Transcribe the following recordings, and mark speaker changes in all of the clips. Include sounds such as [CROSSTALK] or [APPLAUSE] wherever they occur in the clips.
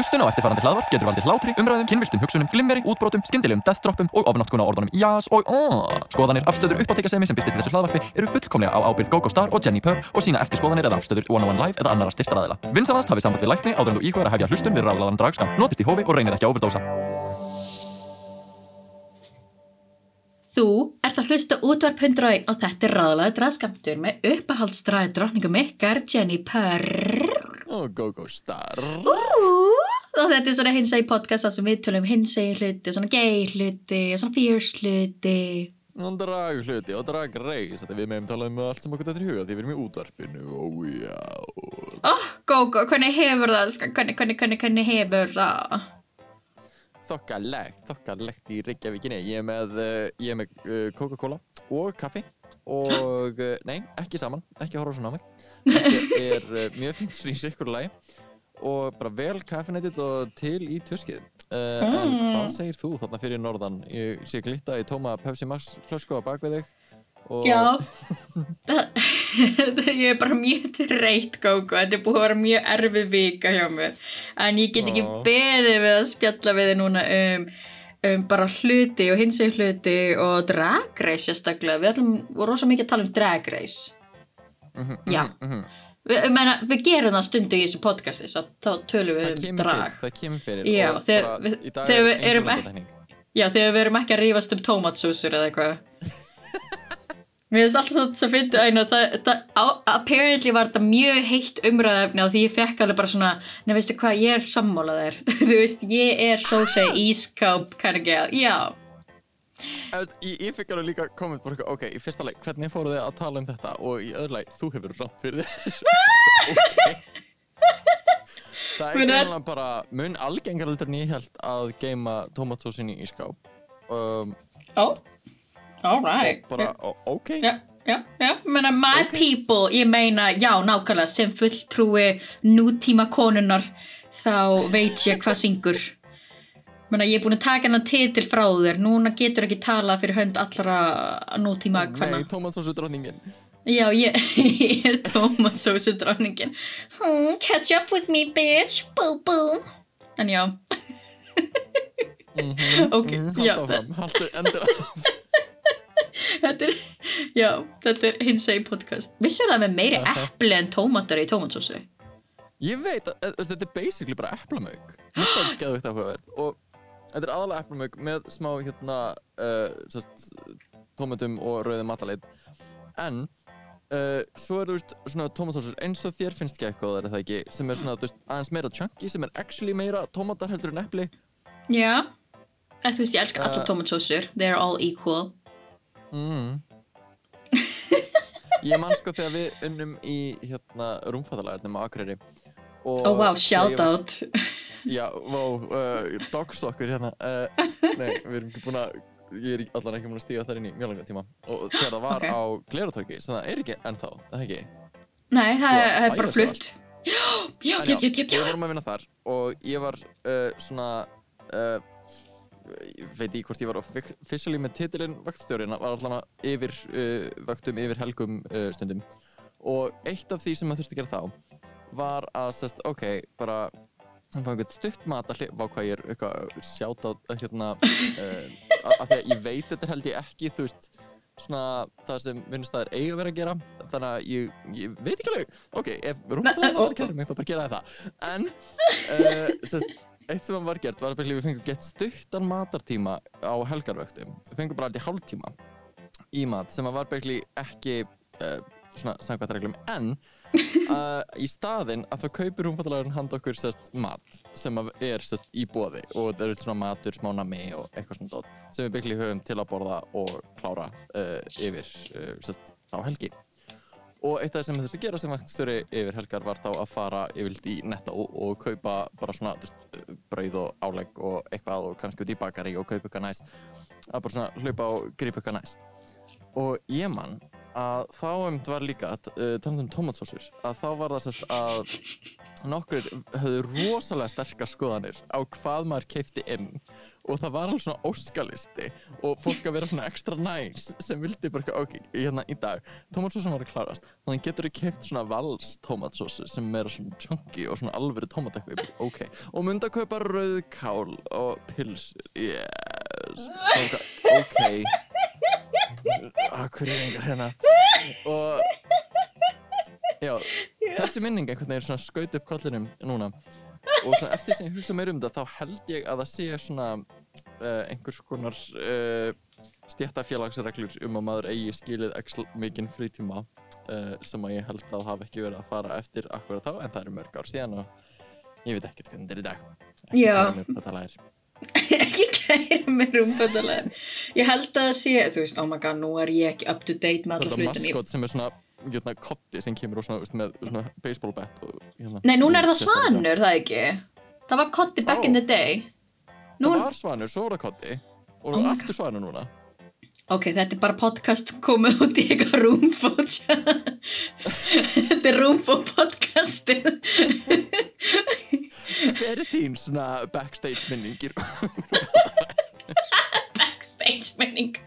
Speaker 1: Hlustun á eftirfarandi hlaðvarp getur valdið hlátri, umræðum, kynviltum hugsunum, glimmeri, útbrotum, skyndilegum deathdroppum og ofnotkun á orðunum jás og aaaah. Skoðanir, afstöður, uppáttekasemi sem byrtist í þessu hlaðvarpi eru fullkomlega á ábyrgð GóGó Star og Jenni Purr og sína ekki skoðanir eða afstöður One on One Live eða annara styrtaræðila. Vinsanast hafið samband við lækni áður en þú íkvæður að hefja hlustun við ráðlaðan dragskam. Notist í hófi og reynið ekki að overdósa.
Speaker 2: Þú ert að hlusta útvarp 101 og þetta er ráðlega draðskamtur með uppahaldstræði drotningum ykkar Jenny Purr.
Speaker 3: Og GóGó Star
Speaker 2: Og þetta er svona hinsægi podcast þar sem við tölum hinsægi hluti, svona gay hluti, og svona fierce hluti.
Speaker 3: Og drag hluti og drag reis Þetta við meðum tala um allt sem okkur þetta er í huga Því við erum í útvarpinu Ó já
Speaker 2: oh, Gógó, hvernig hefur það? Ska- Hvernig, hvernig, hvernig, hvernig hefur það?
Speaker 3: Þokkalegt, þokkalegt í Reykjavíkinni Ég er með, uh, ég er með uh, Coca-Cola og kaffi Og, uh, [LAUGHS] nei, ekki saman Ekki horfa svona á mig Þetta er mjög fínt svona í sikkur lagi Og bara vel kaffinættið og til í tuskið uh, En
Speaker 2: Mm.
Speaker 3: hvað segir þú þarna fyrir norðan? Ég sé glitta í tóma Pepsi Max flösku á bak við þig og
Speaker 2: Já, [LAUGHS] [LAUGHS] ég er bara mjög þreytt, Gógó, þetta er búið að vera mjög erfið vika hjá mér, en ég get ekki beðið við að spjalla við þið núna um, um bara hluti og hinseg hluti og drag race sérstaklega, við ætlum rosa mikið að tala um drag race.
Speaker 3: Mhm,
Speaker 2: Já.
Speaker 3: mhm, mhm.
Speaker 2: Vi, ég meina, við gerum það stundu í þessu podcasti, þá tölum við
Speaker 3: Það
Speaker 2: um drag.
Speaker 3: fyrir, það kemur fyrir
Speaker 2: Já, þegar
Speaker 3: bara
Speaker 2: við- þegar við erum ekki-. Já, þegar við erum ekki að rífast um tómatsúsur eða eitthvað. Mér finnst alltaf svo, að á- apparently var þetta mjög heitt umræðefni og því ég fekk alveg bara svona, nei veistu hvað, ég er sammálað þér. [LAUGHS] Þú veist, ég er svo seg ískáp kind of girl. Já,
Speaker 3: Ég, fikk alveg líka komið bara ok, í fyrsta leik, hvernig fóruð þið að tala um þetta? Og í öðru leik, þú hefur rátt fyrir þér. [LAUGHS] Ok. Það er greinlega bara mun algengar heldur en ég held að geima tomatsósin í skáp. Um,
Speaker 2: ó, all right.
Speaker 3: og bara, ok.
Speaker 2: Já, já, já, menna my people, ég meina, já, nákvæmlega, sem fulltrúi nútíma konunar, þá veit ég hvað syngur. Menna, ég er búin að taka hennan titil frá þér, núna getur ekki talað fyrir hönd allra nútíma hvenna.
Speaker 3: Nei, tomatsósu drotningin
Speaker 2: Já, ég, [LAUGHS] ég er tómatsósu dronningin. Hmm, catch up with me, bitch, boo boo. En já,
Speaker 3: mm -hmm, [LAUGHS]
Speaker 2: Ok, já.
Speaker 3: Haldt áfram, haldt endur [LAUGHS]
Speaker 2: þetta er, já, þetta er hins veginn podcast. Vissu það með meiri epli en tómatar í tómatsósu?
Speaker 3: Ég veit að að- þetta er basically bara eplamauk Mér finnst það geðvikt áhugavert og þetta er aðalega eplamauk með smá hérna uh, tómatum og rauðum mataleit en uh, svo er þú veist svona tómatsósur eins og þér finnst gekkóðar er það ekki sem er svona veist aðeins meira chunky sem er actually meira tómatar heldur en epli
Speaker 2: Já, en þú veist, ég elska allar
Speaker 3: Uh,
Speaker 2: tómatsósur. They're all equal.
Speaker 3: mm. [LAUGHS] Ég man sko þegar við unnum í hérna rúmfattalæðarnum á Akureyri og
Speaker 2: Oh wow,
Speaker 3: þegar
Speaker 2: shout
Speaker 3: ég
Speaker 2: out. [LAUGHS]
Speaker 3: Já, vá, uh, dogstokkur hérna uh, Nei, við erum ekki búin að Ég er allan ekki búin að stíga þar inn í mjög langa tíma Og þegar það var
Speaker 2: Ok.
Speaker 3: á Glerutorgi sem það er ekki ennþá, það ekki
Speaker 2: Nei, það er, það er bara flutt. [GASPS] Já, já, já, já, já,
Speaker 3: Við vorum að vinna þar og ég var uh, svona uh, Ég veit ekki hvort ég var officially með titilinn vaktstjórinn Var allan að yfir uh, vaktum yfir helgum uh, stundum Og eitt af því sem maður þurfti að gera þá Var að, sest, ok, bara hann fá einhvern stutt mat að hlið, vá hvað ég er eitthvað sjátt á hérna, uh, [LAUGHS] að því að ég veit þetta held ég ekki, þú veist, svona það sem vinnustæðir eiga vera að gera, þannig að ég, ég veit ekki alveg, ok, ef rúmfæðin að kæra mig þá bara gera það, en uh, sest, eitt sem var gert var að við fengum gett stuttan matartíma á helgarvöktum, við fengum bara alltaf hálftíma í mat sem var ekki uh, svona samkvæmt reglum, en [LAUGHS] uh, í staðinn að þá kaupir rúmfattalarinn hand okkur sest, mat sem er sest, í bóði og það eru svona matur, smá nami og eitthvað svona dót sem við byggli höfum til að borða og klára uh, yfir uh, sest, á helgi. Og eitt af það sem við þurftum að gera sem vaktstjóri yfir helgar var þá að fara yfirlt í netto og kaupa bara svona veist, brauð og álegg og eitthvað og kannski út í bakari og kaupa eitthvað næs. Að bara svona hlaupa og grípa eitthvað næs. Og ég man að þá um var líka að uh, tala um tomatsósur að þá var það sérst að nokkur höfðu rosalega sterkar skoðanir á hvað maður keipti inn og það var alveg svona óskalisti og fólk að vera svona ekstra næs sem vildi bara ok, hérna í dag tómatsósa var að klárast, þannig getur þú keipt svona vals tómatsósu sem er svona chunky og svona alvöru tómatakvi ok, og myndi að kaupa rauðkál og pilsur, yes. Ok, ok Akkur er einhver hérna. Og já, þessi minning einhvern veginn svona skaut upp kollinum núna. Og svona eftir sem ég hugsa meir um þetta þá held ég að það sé svona uh, einhvers konar uh, stjættafélagsreglur um að maður eigi skilið ekki mikinn frítíma uh, sem að ég held að hafa ekki verið að fara eftir akkurat þá en það eru mörg ár síðan og ég veit ekkert hvernig þetta er í dag. Ekki
Speaker 2: Já. Ekki kæra með rúmfötalega ég held að það sé, þú veist, oh my god nú er ég ekki up to date með alla hlutin
Speaker 3: maskot sem er svona hérna, kotti sem kemur og svona, veist, með svona baseball bat og, hérna,
Speaker 2: Nei, núna er það svanur, það ekki? Það var kotti back in
Speaker 3: Ó.
Speaker 2: the day. Nú,
Speaker 3: það var svanur, svo var það kotti. Og
Speaker 2: Oh my God.
Speaker 3: aftur svanur núna
Speaker 2: ok, þetta er bara podcast komið út í eitthvað rúmfót. Þetta er rúmfót podcastið
Speaker 3: hver er þín svona backstage minningir
Speaker 2: Backstage minning.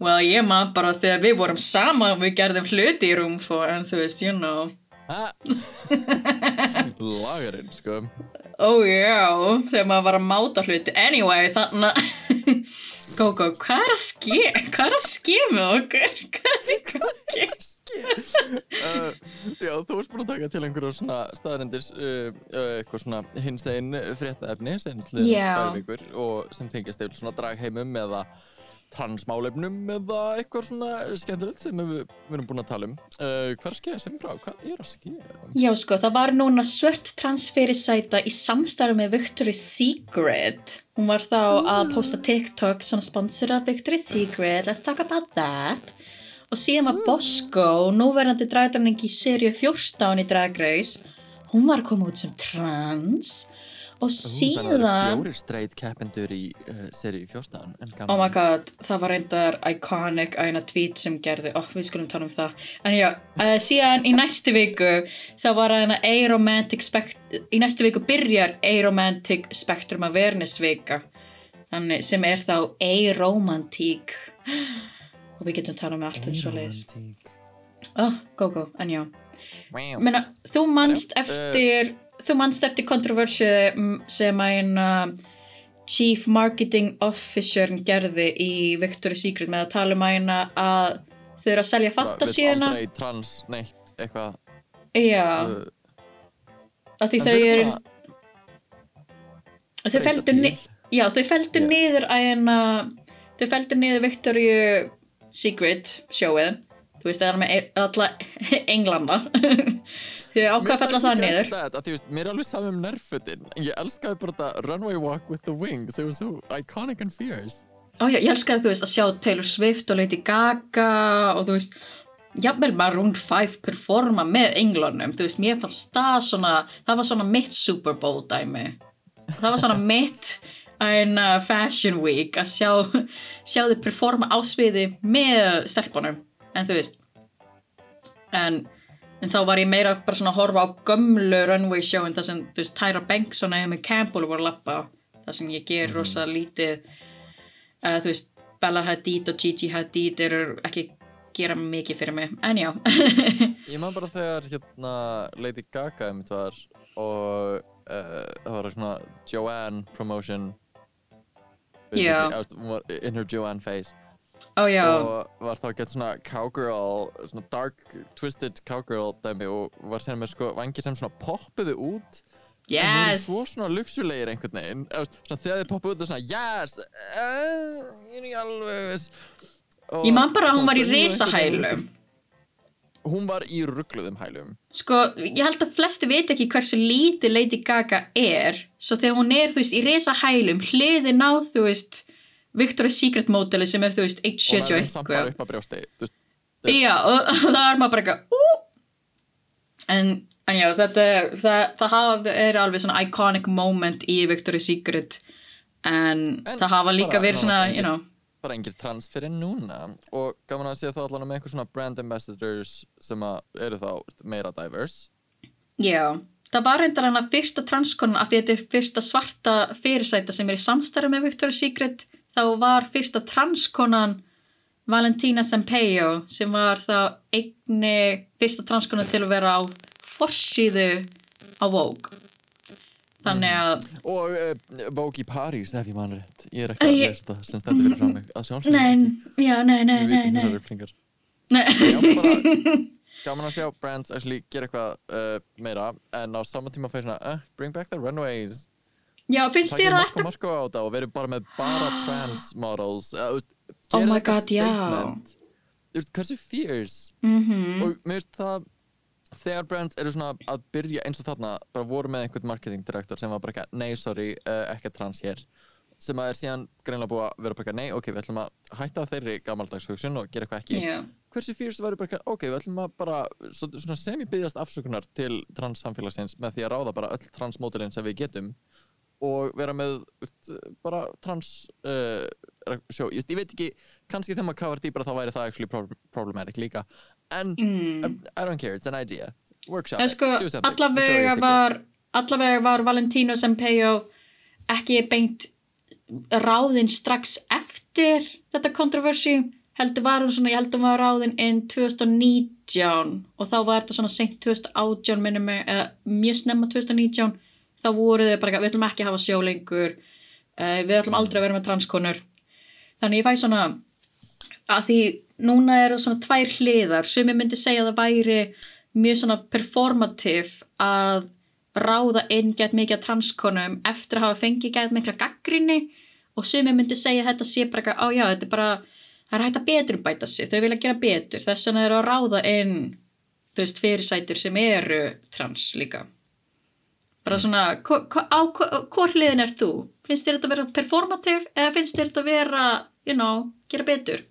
Speaker 2: Well, ég maður bara þegar við vorum saman við gerðum hluti í rúmfót en þú veist, you know?
Speaker 3: Lagarinn sko
Speaker 2: Ó já, þegar maður var að máta hluti Anyway, þarna Gógó, hvað er að ske? Hvað er að ske með okkur? [LAUGHS] Hvað er í gangi?
Speaker 3: uh, já, þú varst búin að taka til einhverju svona staðarendis uh, uh, eitthvað svona hins einn fréttaefni sem
Speaker 2: Já.
Speaker 3: tvær vikur og sem tengist eða svona dragheimum eða transmálefnum eða eitthvað svona skemmtilegt sem við, við erum búin að tala um uh, hvað er skeða sem frá? Hvað er að skeða?
Speaker 2: Já sko, það var núna svört transferisæta í samstarfi með Victoria's Secret. Hún var þá að posta TikTok svona sponsor af Victoria's Secret, let's talk about that. Og síðan var Bosco, núverandi dragdröning í seríu 14 í Drag Race. Hún var að koma út sem trans. Og
Speaker 3: Þannig að það
Speaker 2: síðan,
Speaker 3: fjórir straight keppendur í uh, seri 14 en gaman.
Speaker 2: oh my god, það var reyndar iconic að eina tweet sem gerði, oh við skulum tala um það. En já, uh, síðan í næstu viku, það var að eina aromantic í næstu viku byrjar aromantic spectrum awareness vika. Þannig sem er þá aromantík. Og við getum talað með allt um svo leiðis. Oh, go go, en já.
Speaker 3: Wow.
Speaker 2: Meina, þú manst
Speaker 3: Já,
Speaker 2: eftir þú manst eftir kontroversið sem að eina Chief Marketing Officer gerði í Victoria's Secret með að tala um að eina að þau eru að selja fantasíuna.
Speaker 3: aldrei trans neitt eitthvað.
Speaker 2: Já,
Speaker 3: uh,
Speaker 2: af því þau
Speaker 3: eru
Speaker 2: þau ni já, þau feldu
Speaker 3: Yes.
Speaker 2: niður að eina þau feldu niður Victoria's Secret sjóið. Þú veist það er með e- alla [LAUGHS] englanda þau ákvað að fella það niður.
Speaker 3: that, að, veist, Mér er alveg saman um nærfötin. En ég elskaði bara þetta Runway walk with the wings. It was so iconic and fierce.
Speaker 2: Ó já, ég elskaði þú veist að sjá Taylor Swift og Lady Gaga og þú veist jafnvel Maroon 5 performa með englunum, þú veist, mér fannst það svona, það var svona mitt Super Bowl dæmi. Það var svona [LAUGHS] mitt en uh, Fashion Week að sjá, sjá þið performa á sviði með stelpunum, en þú veist en, en þá var ég meira bara svona að horfa á gömlu runway sjóin þar sem, þú veist, Tyra Banks og Naomi Campbell voru að lappa þar sem ég ger
Speaker 3: Mhm.
Speaker 2: rosa lítið. Uh, þú veist, Bella Hadid og Gigi Hadid eru ekki gera mikið fyrir mig, en já. [LAUGHS]
Speaker 3: Ég man bara þegar hérna Lady Gaga einmitt var Og uh, það var svona Joanne promotion. Basically, var In her Joanne face
Speaker 2: já,
Speaker 3: og var þá gett svona cowgirl svona dark twisted cowgirl dæmi og var sen með sko vangir sem svona poppuðu út. En voru
Speaker 2: yes.
Speaker 3: svo svona lufsulegir einhvern veginn. Svona þegar þið poppuðu út og svona yes uh, ég er ekki alveg
Speaker 2: ég man bara að hún var í
Speaker 3: veginn- hún var í ruggluðum hælum.
Speaker 2: Sko, ég held að flesti veit ekki hversu lítið Lady Gaga er. Svo þegar hún er, þú veist, í risahælum hliðin á, þú veist Victoria's Secret modeli sem er, þú veist,
Speaker 3: og
Speaker 2: 1.70
Speaker 3: með
Speaker 2: og eitthvað. og það er maður bara eitthvað ú! En, en já, þetta það, það hafa er alveg svona iconic moment í Victoria's Secret. En,
Speaker 3: En
Speaker 2: það hafa líka
Speaker 3: bara
Speaker 2: verið svona,
Speaker 3: nánast
Speaker 2: you know.
Speaker 3: bara engir trans fyrir núna. Og gaman að sé þá allan með einhver svona brand ambassadors sem eru þá meira diverse.
Speaker 2: Já, það var reyndar hann að fyrsta transkonan af því þetta er fyrsta svarta fyrirsæta sem er í samstæri með Victoria's Secret þá var fyrsta transkonan Valentina Sampaio sem var þá eigni fyrsta transkonan til að vera á forsíðu á Vogue þannig að
Speaker 3: Og uh, Vogue í París, ef ég man rétt. Ég er ekki að lesta sem stendur fyrir frá mig. Að sjálfsögðu.
Speaker 2: nei, já, nei, nei,
Speaker 3: Við
Speaker 2: nei,
Speaker 3: vitum
Speaker 2: nei.
Speaker 3: þessar bara [LAUGHS] gaman að sjá brands actually gera eitthvað uh, meira en á saman tíma fæði svona uh, bring back the runaways
Speaker 2: já, finnst þér að þetta
Speaker 3: og marko á þetta og verið bara með bara [GASPS] trans models uh, veist,
Speaker 2: Oh my God, já.
Speaker 3: Þú veist, hversu fierce?
Speaker 2: Mm
Speaker 3: og mér finnst það þegar brands eru svona að byrja eins og þarna bara voru með einhvern marketing director sem var bara ekki, nei sorry, uh, ekki trans hér. Sem að er síðan greinlega búið að vera bara ekki, nei ok, við ætlum að hætta þeirri gamaldags hugsun og gera eitthvað ekki.
Speaker 2: Já,
Speaker 3: hversu fyrst væri bara, ok, við ætlum að bara svo- svona semi-byggðast afsökunar til trans samfélagsins með því að ráða bara öll transmódelin sem við getum og vera með veist, bara trans uh, sjó, ég, veit ekki kannski þegar maður kafar dýbra þá væri það actually prob- problematic líka. En
Speaker 2: mm.
Speaker 3: um, I don't care, it's an idea. Workshop
Speaker 2: sko,
Speaker 3: do something.
Speaker 2: allavega var, allavega var Valentino Sampaio ekki beint ráðinn strax eftir þetta kontroversi heldur var hún svona, ég heldur hún var ráðinn inn 2019 og þá var þetta svona seint 2018 minnum mig, eða mjög snemma 2019 þá voru þau bara, við ætlum ekki að hafa sjó lengur uh, við ætlum aldrei að vera með transkonur. Þannig ég fæ svona að því núna er það svona tvær hliðar. Sem ég myndi segja að það væri mjög svona performativ að ráða inn gett mikið af transkonum eftir að hafa fengið gett mikla gaggrinni og sem ég myndi segja að þetta sé bara eitthvað, á já, þetta er bara það er hægt að betur bæta sig, þau vilja gera betur. Þess vegna eru að ráða inn þú veist, fyrirsætur sem eru trans líka bara svona, á hvo- hvor hliðin er þú? Finnst þér þetta að vera performativ eða finnst þér þetta að vera, you know, gera betur?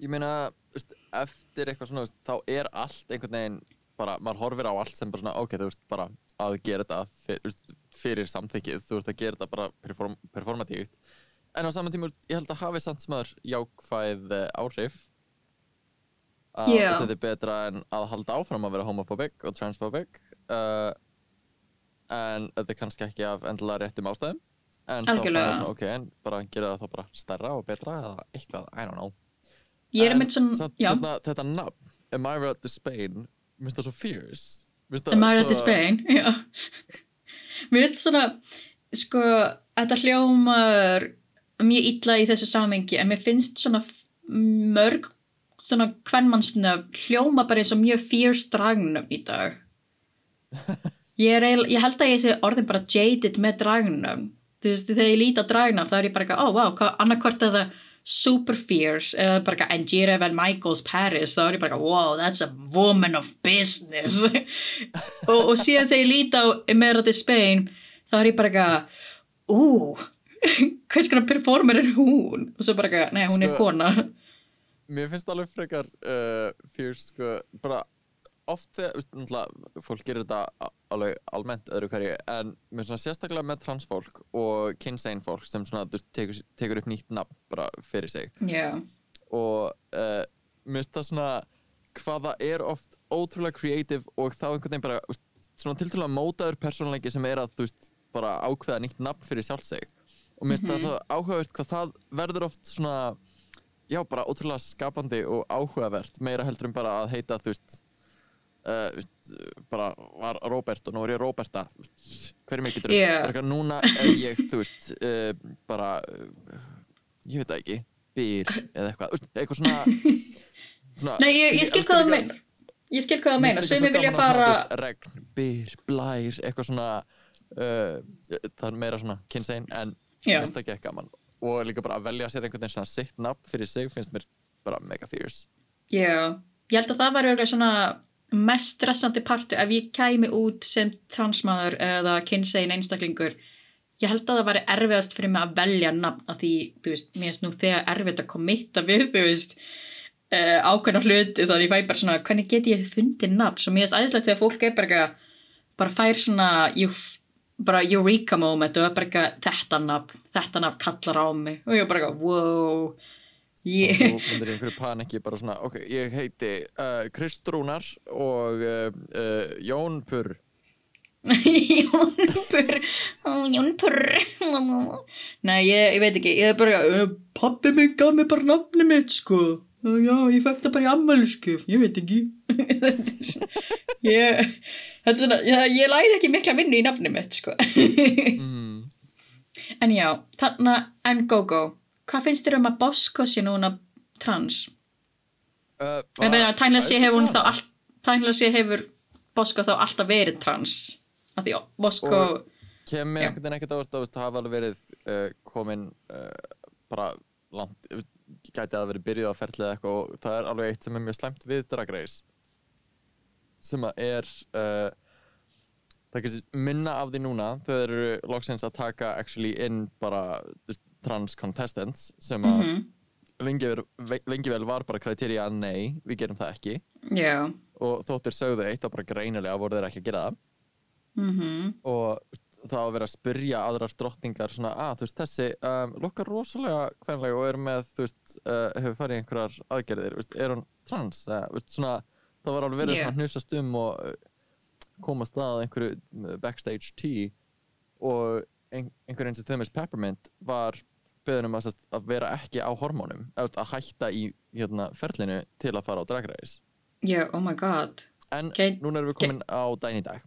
Speaker 3: Ég meina, eftir eitthvað svona, þá er allt einhvern veginn bara, maður horfir á allt sem bara svona, ok, þú veist, bara að gera þetta fyrir, fyrir samþykkið, þú veist, að gera þetta bara perform, performatíft. En á saman tíma, ég held að hafi samt sem aður jákvæð eh, áhrif. Að veist, þetta er betra en að halda áfram að vera homophobic og transphobic. Uh, en þetta er kannski ekki af endilega réttum ástæðum. En þá
Speaker 2: Algjörlega.
Speaker 3: fann ég ok, en bara gera það þá bara stærra og betra eða eitthvað, I don't know.
Speaker 2: Ég er
Speaker 3: En
Speaker 2: mynd svona,
Speaker 3: samt
Speaker 2: já,
Speaker 3: Þetta, þetta nafn, Amira to Spain Mér finnst það svo fierce Mér finnst það
Speaker 2: Am I at
Speaker 3: svo-
Speaker 2: the Spain? [LAUGHS] Já. Mér finnst svona, sko, þetta hljómar mjög illa í þessu samengi en mér finnst svona mörg svona kvennmannsnöfn hljóma bara eins og mjög fierce dragnöfn í dag. [LAUGHS] Ég, er, eiginlega- ég held að ég sé orðin bara jaded með dragnöfn. Þú veist, þegar ég líti á dragnöfn þá er ég bara eitthvað, ó, oh, wow, annarkvort er það super fierce eða bara eitthvað Angira Van Michaels Paris þá er ég bara eitthvað, wow, that's a woman of business. [LAUGHS] Og, og síðan þegar ég líti á Emerald Spain þá er ég bara eitthvað ú, [LAUGHS] hvers konar performer er hún? Og svo bara eitthvað, nei, hún er
Speaker 3: Sko-
Speaker 2: kona.
Speaker 3: Mér finnst alveg frekar uh, fierce sko, bara oft þegar, fólk gerir þetta alveg almennt öðru hverju en finnst svona sérstaklega með transfólk og kynsegin fólk sem svona, tekur, tekur upp nýtt nafn bara fyrir sig.
Speaker 2: Já,
Speaker 3: og uh, mér finnst það svona hvað það er oft ótrúlega creative og þá einhvern veginn bara svona tiltrúlega mótaður persónuleiki sem er að þú veist bara ákveða nýtt nafn fyrir sjálf sig. Og mér finnst það
Speaker 2: Mhm.
Speaker 3: svo áhugavert hvað það verður oft svona já bara ótrúlega skapandi og áhugavert meira heldur en bara að heita þú veist Uh, veist, bara var Róbert og nú er ég Róberta þú veist, hver er mikið drull
Speaker 2: Já.
Speaker 3: Bara eitthvað, núna er ég veist uh, bara uh, ég veit það ekki byr eða eitthvað veist, eitthvað svona, svona
Speaker 2: nei, ég, ég skil hvað það meinar. Ég skil hvað það
Speaker 3: líka
Speaker 2: sem ég vilja fara
Speaker 3: svona, veist, regn, byr, blær, eitthvað svona það er meira svona kynsegin en finnst það ekki gaman. Og líka bara að velja sér einhvern veginn svona sitt nafn fyrir sig finnst mér bara mega fierce.
Speaker 2: Já, ég held að það var örugglega svona mest stressandi partur ef ég kæmi út sem transmaður eða kynsegin einstaklingur. Ég held að það væri erfiðast fyrir mig að velja nafn af því, þú veist, mér finnst nú þegar erfitt að kommitta við, þú veist uh, ákveðna hluti, þannig ég fæ bara svona hvernig get ég fundið nafn, svo mér finnst æðislegt þegar fólk er bara bara fær svona bara eureka moment og er bara þetta nafn þetta nafn kallar á mig. Og ég er bara wow
Speaker 3: og þú myndir í einhverju paniki bara svona ok, ég heiti uh, Kristrúnar og uh, uh, Jón Purr
Speaker 2: Jónpur Ó, Jónpur Nei, ég, ég veit ekki Ég er bara, uh, pappi mig gaf mér bara nafni mitt sko. "Uh, Já, ég fekk það bara í ammæliskef Ég veit ekki. [LAUGHS] Ég, svona, ég, ég læði ekki mikla vinnu í nafni mitt sko.
Speaker 3: Mm.
Speaker 2: En já, þarna en GóGó Hvað finnst þér um að Bosko sé núna trans?
Speaker 3: uh,
Speaker 2: tænlega sé hefur hún þá
Speaker 3: all
Speaker 2: tænlega sé hefur Bosko þá alltaf verið trans. Af því
Speaker 3: Og- kemur einhvern veginn ekkert ávart á veist, hafa alveg verið uh, komin uh, bara langt gæti að verið byrjuð á ferlið eða eitthvað og það er alveg eitt sem er mjög slæmt við Drag Race sem að er uh, það er minna af því núna þeir eru loksins að taka actually inn bara þú veist, trans contestants sem að
Speaker 2: mm
Speaker 3: lengi, vel, lengi vel var bara kriterja að nei, við gerum það ekki.
Speaker 2: Já.
Speaker 3: Og þóttir sögðu eitt og bara greinilega voru þeir ekki að gera það.
Speaker 2: Mm
Speaker 3: og það að vera að spyrja aðrar drottningar svona, að þú veist, þessi um, lukkar rosalega hvernlega og er með, þú veist, uh, hefur farið einhverjar aðgerðir, veist, er hann trans? Eða, veist, svona, það var alveg verið
Speaker 2: Yeah.
Speaker 3: svona hnusast um og uh, komast að einhverju uh, backstage tea. Og ein, einhver eins og Themis Peppermint var beðin um að, að vera ekki á hormónum, að hætta í hérna, ferlinu til að fara á Drag Race.
Speaker 2: Já, oh my god.
Speaker 3: En
Speaker 2: Ok.
Speaker 3: núna erum við komin á daginn í dag.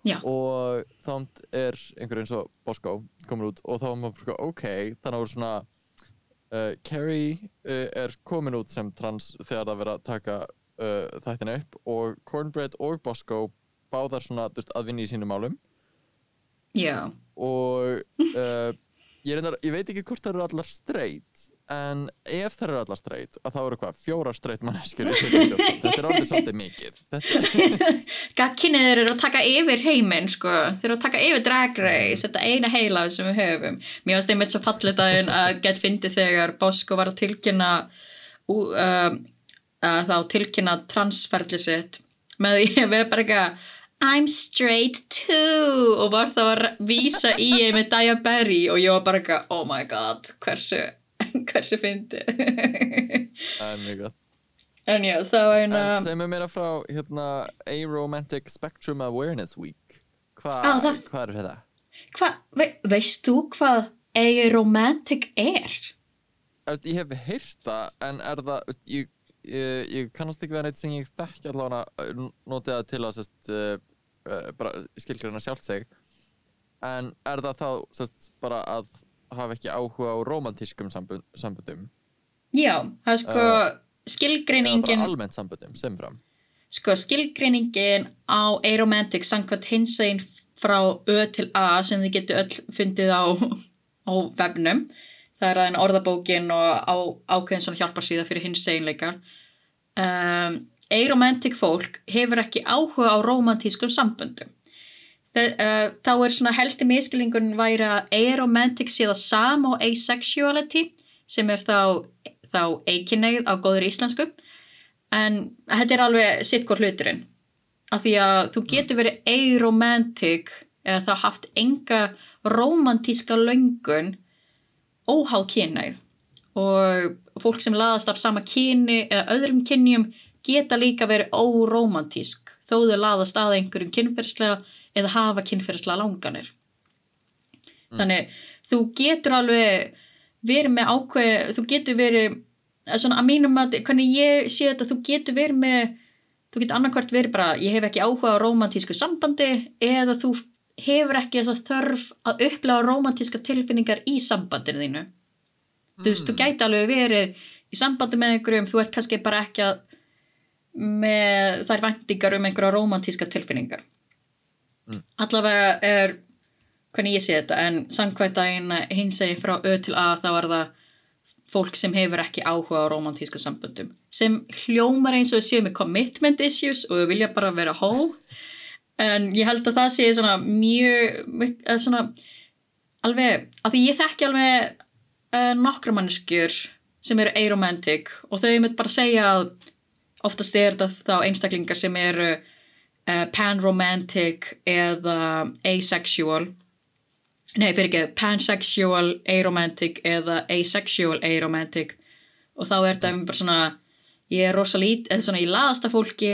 Speaker 2: Já.
Speaker 3: og þá er einhver eins og Bosco komin út og þá var maður ok, þannig að svona uh, Carrie uh, er komin út sem trans þegar það verið að taka uh, þættina upp og Cornbread og Bosco báðar svona veist, að vinna í sínum málum.
Speaker 2: Já.
Speaker 3: Og [LAUGHS] uh, ég, reyndar, ég veit ekki hvort það eru allar straight en ef það eru allar straight að þá eru hvað, fjórar straight manneskjur í 2014. [LAUGHS] þetta er orðið svolítið mikið þetta, [LAUGHS]
Speaker 2: Gagkinnið þeir eru að taka yfir heiminn sko. þeir eru að taka yfir Drag Race þetta eina heila sem við höfum mér varst einmitt svo fallið daginn að get fyndi þegar Bosko var að tilkynna um, að þá tilkynna transferli sitt með því að vera bara eitthvað I'm straight too og var þá að vísa í ég með Daya Berry og ég var bara eitthvað oh my god hversu [LAUGHS] hversu fyndi
Speaker 3: það er mjög gott
Speaker 2: en já það var eina
Speaker 3: En segð mér meira frá hérna Aromantic Spectrum Awareness Week Hva,
Speaker 2: Á, það-
Speaker 3: Hvað er þetta?
Speaker 2: Hva, ve, veist þú hvað aromantic er?
Speaker 3: Veist, Ég hef heyrt það en er það ég, ég, ég kannast ekki við neitt sem ég þekki allavega notið það til að sest, uh, skilgreina sjálft sig. En er það þá sest, bara að hafa ekki áhuga á romantískum sambund, sambundum
Speaker 2: Já, það er sko
Speaker 3: Uh,
Speaker 2: skilgreiningin
Speaker 3: bara almennt sambundum sem fram.
Speaker 2: Sko skilgreiningin á aromantic samkvæmt hinsegin frá Ö til A sem þið getur öll fundið á, á vefnum. Það er aðeins orðabókin og á, ákveðin svona hjálparsíða fyrir hinseginleikar um, aromantic fólk hefur ekki áhuga á romantískum samböndum. Uh, þá er svona helsti miskilningun væri að aromantic sé það sama og asexuality sem er þá, þá eikinneið á góður íslensku. En þetta er alveg sitt hvort hluturinn. Af því að þú getur verið aromantic eða það haft enga romantíska löngun óháð kynæð og fólk sem laðast af sama kyni eða öðrum kynjum geta líka verið óromantísk þó þau laðast að einhverjum kynferðslega eða hafa kynferðslega langanir. Þannig þú getur alveg verið með ákveð þú getur verið svona að mínum að hvernig ég sé þetta þú getur verið með þú getur annarkvært verið bara ég hef ekki áhuga á romantísku sambandi eða þú hefur ekki þess að þörf að upplega romantíska tilfinningar í sambandinu þínu. Þú veist, þú gæti alveg verið í sambandi með einhverjum, þú ert kannski bara ekki að með þær væntingar um einhverja romantíska tilfinningar
Speaker 3: Mm.
Speaker 2: allavega er hvernig ég sé þetta, en samkvæmt daginn hins segi frá Ö til A þá er það fólk sem hefur ekki áhuga á romantíska samböndum sem hljómar eins og séu með commitment issues og vilja bara vera hó en ég held að það sé svona mjög eða svona alveg, af því ég þekki alveg uh, nokkra mannskjur sem eru aromantic og þau mynd bara segja að oftast er þetta þá einstaklingar sem eru uh, panromantic eða asexual. Nei fyrir ekki pansexual aromantic eða asexual aromantic. Og þá er þetta bara svona ég er rosa lít, eða svona ég laðast að fólki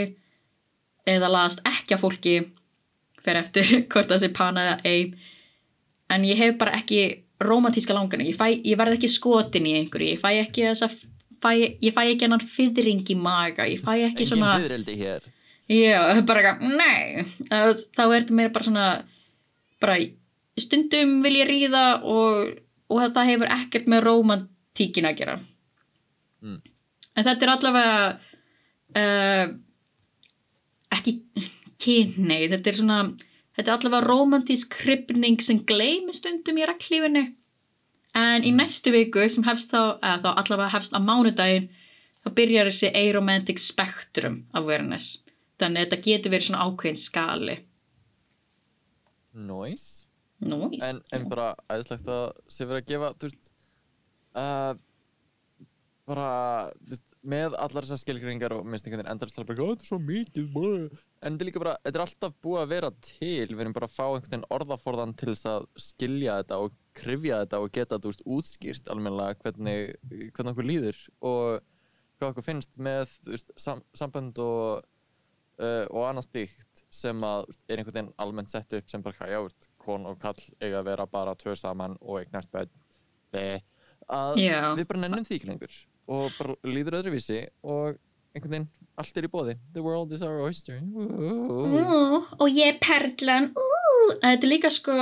Speaker 2: eða laðast ekki að fólki fyrir eftir [LAUGHS] hvort það sé pana eða ei. En ég hef bara ekki romantíska langarni, ég, ég verð ekki skotin í einhverju, ég fæ ekki þessa fæ, ég fæ ekki hennan fyrring í maga ég fæ ekki
Speaker 3: Engin
Speaker 2: svona
Speaker 3: fyririldi hér.
Speaker 2: Já, bara eitthvað, nei. Þá- er þetta meira bara svona bara stundum vil ég ríða og, og það hefur ekkert með romantíkin að gera.
Speaker 3: Mm.
Speaker 2: en þetta er allavega uh, ekki kynneið, þetta er svona þetta er allavega romantísk krypning sem gleymi stundum í reglífinu en í næstu viku sem hefst þá, eða þá allavega hefst á mánudaginn þá byrjar þessi aromantic spectrum awareness. Þannig að þetta getur verið svona ákveðin skali.
Speaker 3: Nice.
Speaker 2: Nóis.
Speaker 3: en, en bara æðislegt að sé verið að gefa þú veist uh, bara þú veist, með allar þessar skilgringar og minnst einhvern veginn endast "Ó, þetta er svo mikið blah." en þetta er líka bara, þetta er alltaf búið að vera til. Við erum bara að fá einhvern veginn orðaforðan til þess að skilja þetta og krifja þetta og geta veist útskýrt almennilega hvernig, hvernig okkur líður og hvað okkur finnst með veist, sam, sambönd og uh, og annað slíkt sem að veist, er einhvern veginn almennt sett upp sem bara já, veist, kon og kall eiga að vera bara tvö saman og eignast bönn Nei, að
Speaker 2: Já.
Speaker 3: við bara nennum því lengur og bara líður öðruvísi og einhvern veginn allt er í bóði the world is our oyster.
Speaker 2: Ú, og ég er perlan. Ú. þetta er líka sko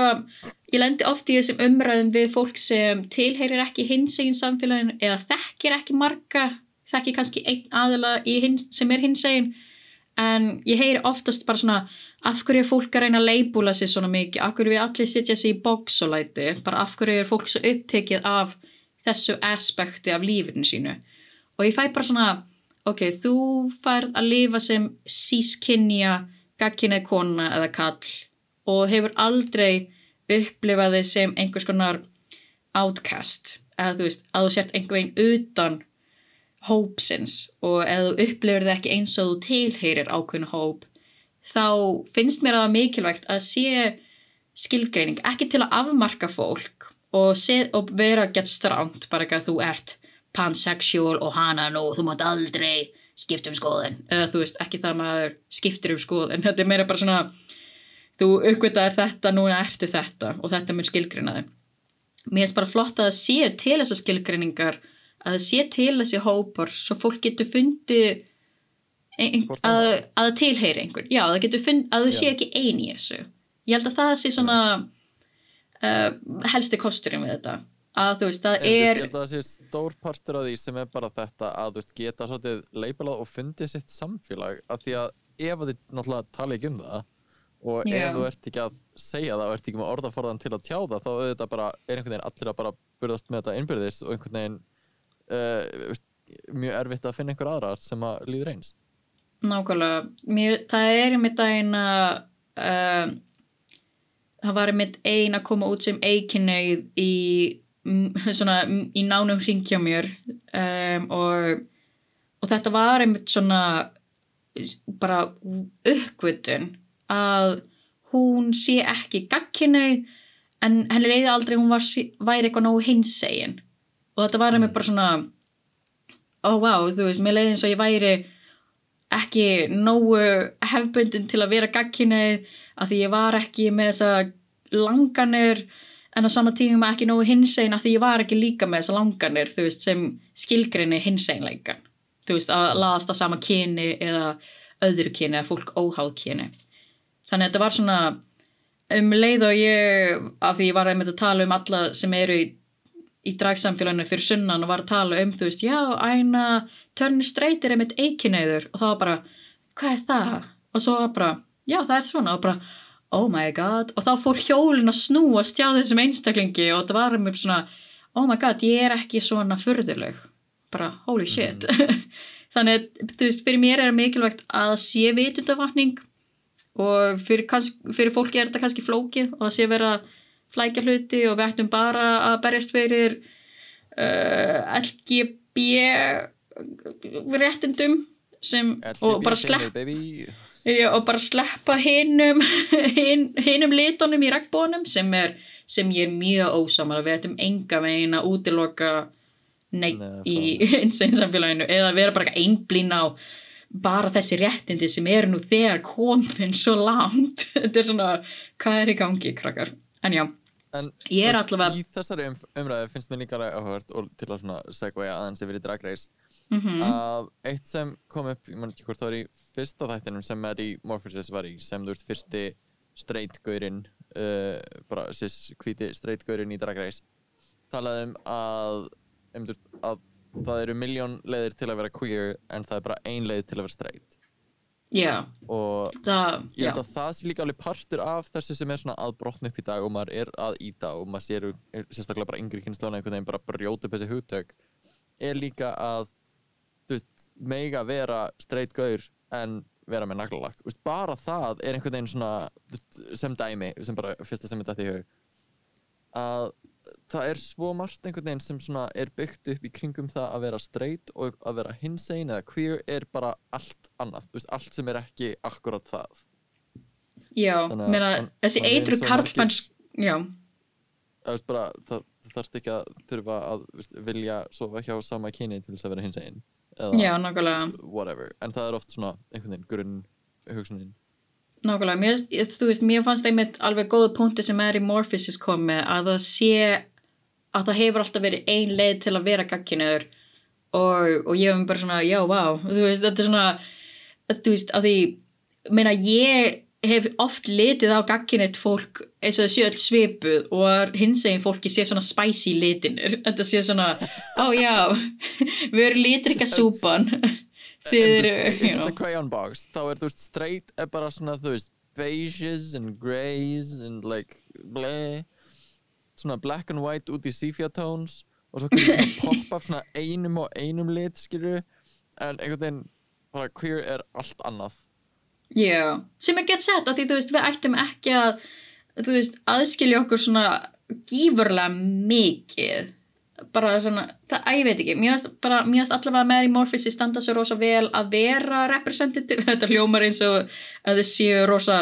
Speaker 2: ég lendi oft í þessum umræðum við fólk sem tilheyrir ekki hinsegin samfélaginu eða þekkir ekki marga þekkir kannski einn aðila í hins, sem er hinsegin en ég heyri oftast bara svona af hverju er fólk að reyna að leibúla sér svona mikið? Af hverju við allir sitja sér í box og læti? Bara af hverju er fólk svo upptekið af þessu aspekti af lífinu sínu? Og ég fæ bara svona ok, þú færð að lifa sem sískinja gagkinnið kona eða kall og hefur aldrei upplifað þig sem einhvers konar outcast eða þú veist, að þú sért einhver veginn utan hópsins og ef þú upplifir þig ekki eins og þú tilheyrir ákveðin hóp þá finnst mér að það mikilvægt að sé skilgreining, ekki til að afmarka fólk og, og vera gett stránt, bara ekki að þú ert pansexual og hana nú, þú mátt aldrei skipta um skoðun, eða þú veist, ekki það að maður skiptir um skoðun, þetta er meira bara svona þú uppgötaðir þetta, núna ertu þetta og þetta mun skilgreinaði mér finnst bara flott að það sé til þessar skilgreiningar að það sé til þessi hópar svo fólk getur fundið ein, að, það tilheyri einhver. Já, það getur fundið, að þau sé
Speaker 3: Já.
Speaker 2: ekki ein í þessu. Ég held að það sé svona uh, helsti kosturinn við þetta að þú veist, það
Speaker 3: En,
Speaker 2: er
Speaker 3: ég held að það sé stór partur af því sem er bara þetta að þú veist, geta svolítið leipalað og fundið sitt samfélag af því að ef þið náttúrulega tala ekki um það og
Speaker 2: Já.
Speaker 3: ef þú ert ekki að segja það og ert ekki með orðaforðan til að tjá það þá auðvitað bara er einhvern veginn allir að bara burðast með þetta innbyrðis og einhvern veginn uh, mjög erfitt að finna einhver aðra sem að líður eins
Speaker 2: Nákvæmlega, Mér, það er einmitt að uh, það var einmitt ein að koma út sem eikinneið í, svona, í nánum hringja mér um, og, og þetta var einmitt svona bara uppgötun að hún sé ekki gagkinneið en henni leiði aldrei hún var, væri eitthvað nógu hinsegin. Og þetta var einmitt bara svona oh, wow, þú veist, mér leiði eins og ég væri ekki nógu hefbundin til að vera gagkinnið af því ég var ekki með þessa langanir en á sama tíma ekki nógu hinsegin af því ég var ekki líka með þessa langanir veist sem skilgrinni hinseinleikan þú veist að laðast að sama kyni eða öðru kyni eða fólk óháð kyni. Þannig að þetta var svona um leið og ég af því ég var að tala um alla sem eru í í dragsamfélaginu fyrir sunnan og var að tala um, þú veist, já, æna törni streytir einmitt eikinniður og það var bara, hvað er það? Og svo bara, já, það er svona. Og bara, oh my god. Og þá fór hjólin að snúast hjá þessum einstaklingi og það var einmitt svona oh my god, ég er ekki svona furðuleg. Bara, holy shit. [LAUGHS] Þannig að, þú veist, fyrir mér er mikilvægt að sé vitundavakning og fyrir, fyrir fólki er þetta kannski flókið og að sé vera flækja hluti og við ættum bara að berjast fyrir uh, LGB réttindum sem, og bara slepp. Já, og bara sleppa hinum [LAUGHS] hin, hinum litunum í regnbónum sem, sem ég er mjög ósamal við. Ættum enga veginn að útiloka neitt
Speaker 3: Nei,
Speaker 2: í einsegin [LAUGHS] samfélaginu eða vera bara einblín á bara þessi réttindi sem eru nú þegar komin svo langt. [LAUGHS] Þetta er svona, hvað er í gangi krakkar, en já,
Speaker 3: En
Speaker 2: ég er allavega
Speaker 3: í þessari um, umræðu finnst mér líka áhugavert og til að segja aðeins yfir í Drag
Speaker 2: Mm
Speaker 3: að eitt sem kom upp, ég man ekki hvort það var í fyrsta þættinum sem Maddie Morpheus var í sem þú veist fyrsti straight gaurinn uh, bara cis hvíti straight gaurinn í Drag Race talaði um að, um, að það eru miljón leiðir til að vera queer en það er bara ein leið til að vera straight.
Speaker 2: Já,
Speaker 3: og
Speaker 2: það,
Speaker 3: ég held að það sé líka alveg partur af þessu sem er svona að brotna upp í dag og maður er að íta og maður sér sérstaklega bara yngri kynnslóna einhvern veginn bara brjóta upp þessi hugtök er líka að veist, mega vera straight gaur en vera með naglalagt. Veist, bara það er einhvern veginn svona sem dæmi, sem bara fyrsta sem er dætt í hug að það er svo margt einhvern veginn sem svona er byggt upp í kringum það að vera straight og að vera hinsegin eða queer er bara allt annað, veist, allt sem er ekki akkurat það.
Speaker 2: Já meina, þessi eitru karlmanns já,
Speaker 3: bara, það þarf ekki að þurfa að veist, vilja sofa hjá sama kyni til þess að vera hinsegin eða
Speaker 2: já,
Speaker 3: whatever, en það er oft svona einhvern veginn grunn hugsunin
Speaker 2: Nákvæmlega, mér, þú veist, mér fannst einmitt alveg góða punkti sem Mary Morpheus kom með að það sé að það hefur alltaf verið ein leið til að vera gagkinuður og, og ég hef bara svona, já, vá, þú veist, þetta er svona, þú veist, að því, meina, ég hef oft litið á gagkinuð fólk eins og sé öll svipuð og hinsegin fólki sé svona spicy litinir, þetta sé svona, [LAUGHS] ó já, við erum litrika súpan, [LAUGHS] þið eru,
Speaker 3: if
Speaker 2: you
Speaker 3: it's
Speaker 2: know.
Speaker 3: a crayon box þá er þú veist straight er bara svona þú veist beiges and greys and like bleh svona black and white út í sepia tones og svo kannski svona [LAUGHS] poppa svona einum og einum lit skilur en einhvern veginn bara queer er allt annað
Speaker 2: Já, sem er gett sett að því þú veist við ættum ekki að veist aðskilja okkur svona gífurlega mikið. Bara svona, það, að ég veit ekki finnst allavega Mary Morpheus standa svo rosa vel að vera representative, [LAUGHS] þetta hljómar eins og að þau séu rosa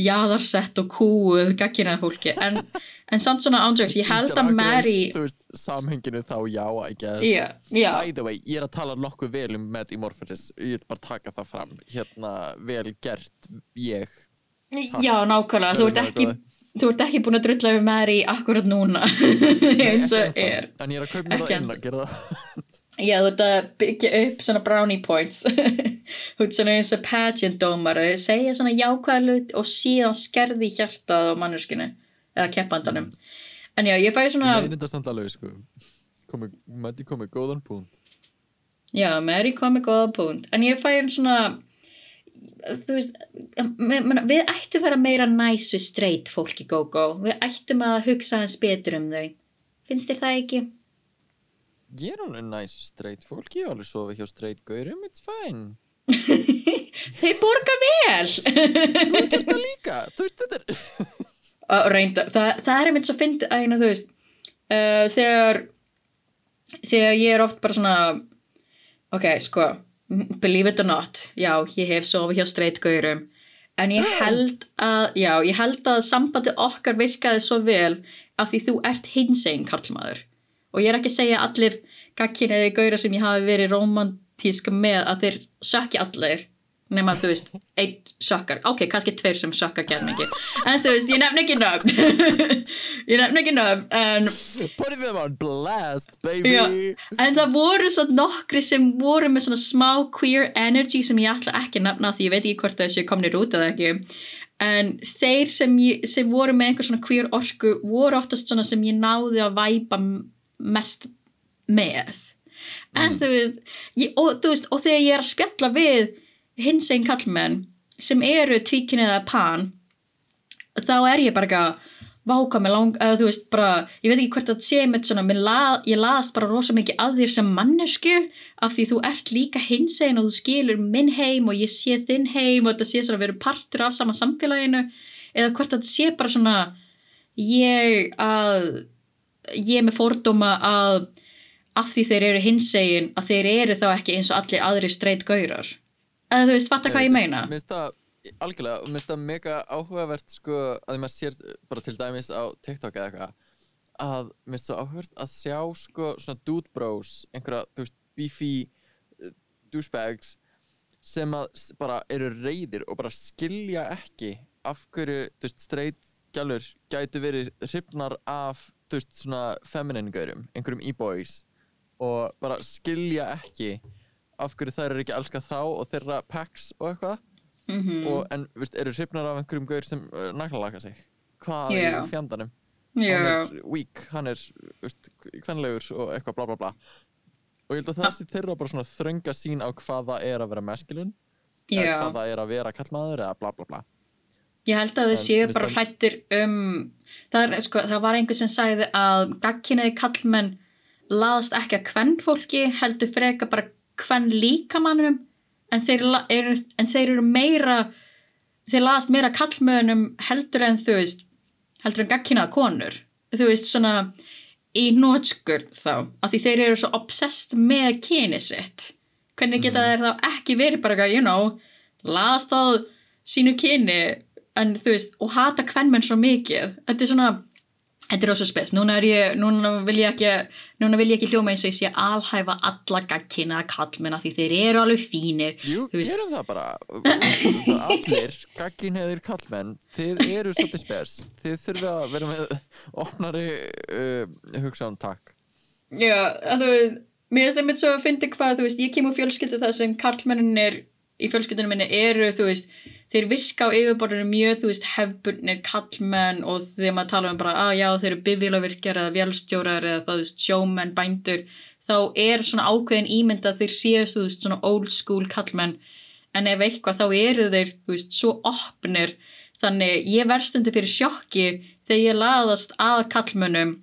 Speaker 2: jaðarsett og kúuð gaggina fólki. En, en samt svona ándjóks, ég held að Mary
Speaker 3: þú veist samhenginu þá já I guess.
Speaker 2: Já, já,
Speaker 3: By the way, ég er að tala nokkuð vel um Maddie Morpheus, ég vil bara taka það fram. Hérna, vel gert ég.
Speaker 2: Já, nákvæmlega. Þú ert ekki þú ert ekki búin að drulla við Mary akkurat núna. [LAUGHS] Eins og er.
Speaker 3: En ég er að kaupa mér það inn að gera það
Speaker 2: Já, að byggja upp svona brownie points. [LAUGHS] Ert svona eins og pageant dómar segja svona jákvæða hlut og síðan skerði hjartað á manneskinu eða keppandanum. En já, ég fæ svona
Speaker 3: þetta samt alveg sko. Komi, Matti komið góðan punkt.
Speaker 2: Já, Mary kom með góða punkt. En ég fæ svona þú veist við ættum að vera meira næs við straight fólki go-go. Við ættum að hugsa hans betur um þau. Finnst þér það ekki?
Speaker 3: Ég er alveg næs straight fólk, ég hef alveg sofið hjá straight gaurum, it's fine. [LAUGHS]
Speaker 2: Þau borga vel.
Speaker 3: Þú er gert það líka, þú veist þetta er
Speaker 2: að reynda, það, það er einmitt svo fyndið að hérna, þú veist uh, þegar þegar ég er oft bara svona ok, sko believe it or not, já, ég hef sofið hjá straight gaurum en ég held að, já, ég held að sambandi okkar virkaði svo vel af því þú ert hinsegin karlmaður og ég er ekki að segja allir gagkinniði gaurar sem ég hafi verið romantíska með að þeir sökki allir nema þú veist, einn sökkar. Ok, kannski tveir sem sökka gerð mikið. En þú veist, ég nefn ekki nöfn. [LAUGHS] Ég nefn ekki nöfn en,
Speaker 3: Putting them on blast, baby.
Speaker 2: Já. en það voru svo nokkri sem voru með svona smá queer energy sem ég ætla ekki að nefna því ég veit ekki hvort þessi komnir út eða ekki. En þeir sem, ég, sem voru með einhver svona queer orku voru oftast svona sem ég náði að væpa mest með. En þú veist, ég, og, þú veist og þegar ég er að spjalla við hins einn kallmenn sem eru tvíkin eða pan þá er ég bara eitthvað váka með lang, eða þú veist bara ég veit ekki hvert að sé með svona la, ég las bara rosa mikið að þér sem mannesku af því þú ert líka hinsegin og þú skilur minn heim og ég sé þinn heim og þetta sé svona að vera partur af sama samfélaginu. Eða hvert að sé bara svona ég að ég með fordóma að af því þeir eru hinsegin að þeir eru þá ekki eins og allir aðri straight gaurar. Eða þú veist, fatta hvað ég meina?
Speaker 3: Mér finnst það, algjörlega, mér finnst það mega áhugavert sko, að maður sér bara til dæmis á TikTok eða eitthvað að mér finnst það áhugavert að sjá sko svona dude bros, einhverja, þú veist, beefy uh, douchebags sem að bara eru reyðir og bara skilja ekki af hverju, þú veist, straight gælur gætu verið hrifnar af, þú veist, svona feminine gaurum, einhverjum e-boys og bara skilja ekki af hverju þær eru ekki að elska þá og þeirra packs og eitthvað.
Speaker 2: Mhm.
Speaker 3: og, en, þú veist, eru hrifnar af einhverjum gaur sem uh, naglalaka sig? Hvað
Speaker 2: Já.
Speaker 3: í fjandanum
Speaker 2: Já,
Speaker 3: hann er weak, hann er veist, kvenlegur og eitthvað bla bla bla. Og ég held að það sé þeirra bara svona þrönga sín á hvað það er að vera masculine eða
Speaker 2: já.
Speaker 3: hvað það er að vera kallmaður eða bla bla bla.
Speaker 2: Ég held að
Speaker 3: En
Speaker 2: séu bara
Speaker 3: það-
Speaker 2: hrættir um það, er, sko, það var einhver sem sagði að gagkinniði kallmenn laðast ekki að kvenn fólki heldur freka bara kvenn líkamannum en þeir, eru, en þeir eru meira þeir laðast meira kallmönnum heldur en þú veist heldur en gagkinnaða konur þú veist svona í nótskur þá af því þeir eru svo obsessed með kyni sitt hvernig geta
Speaker 3: Mhm.
Speaker 2: þeir þá ekki verið bara you know laðast að sínu kyni en þú veist, og hata kvennmenn svo mikið. Þetta er svona þetta er rosa spes, núna er ég, núna vil ég ekki núna vil ég ekki hljóma eins og ég sé alhæfa alla gagkina kallmenn af því þeir eru alveg fínir.
Speaker 3: Jú, gerum það bara. Allir gagginheðir kallmenn þið eru svolítið spes. Þið þurfið að vera með opnari uh, hugsaðan takk.
Speaker 2: Já, að þú veist, mér finnst það mitt svo að fyndi hvað, þú veist, ég kem úr fjölskyldu það sem karlmenninir í fjölskyldunum minni eru, þú veist, þeir virka á yfirborðinu mjög, þú veist, hefbundnir kallmenn og þegar maður tala um bara, að já, þeir eru bifílavirkjar eða vélstjórar eða þú veist, sjómenn, bændur, þá er svona ákveðin ímynd að þeir séu, þú veist, svona old school kallmenn, en ef eitthvað þá eru þeir, þú veist, svo opnir, þannig ég verðstundi fyrir sjokki þegar ég laðast að kallmönnum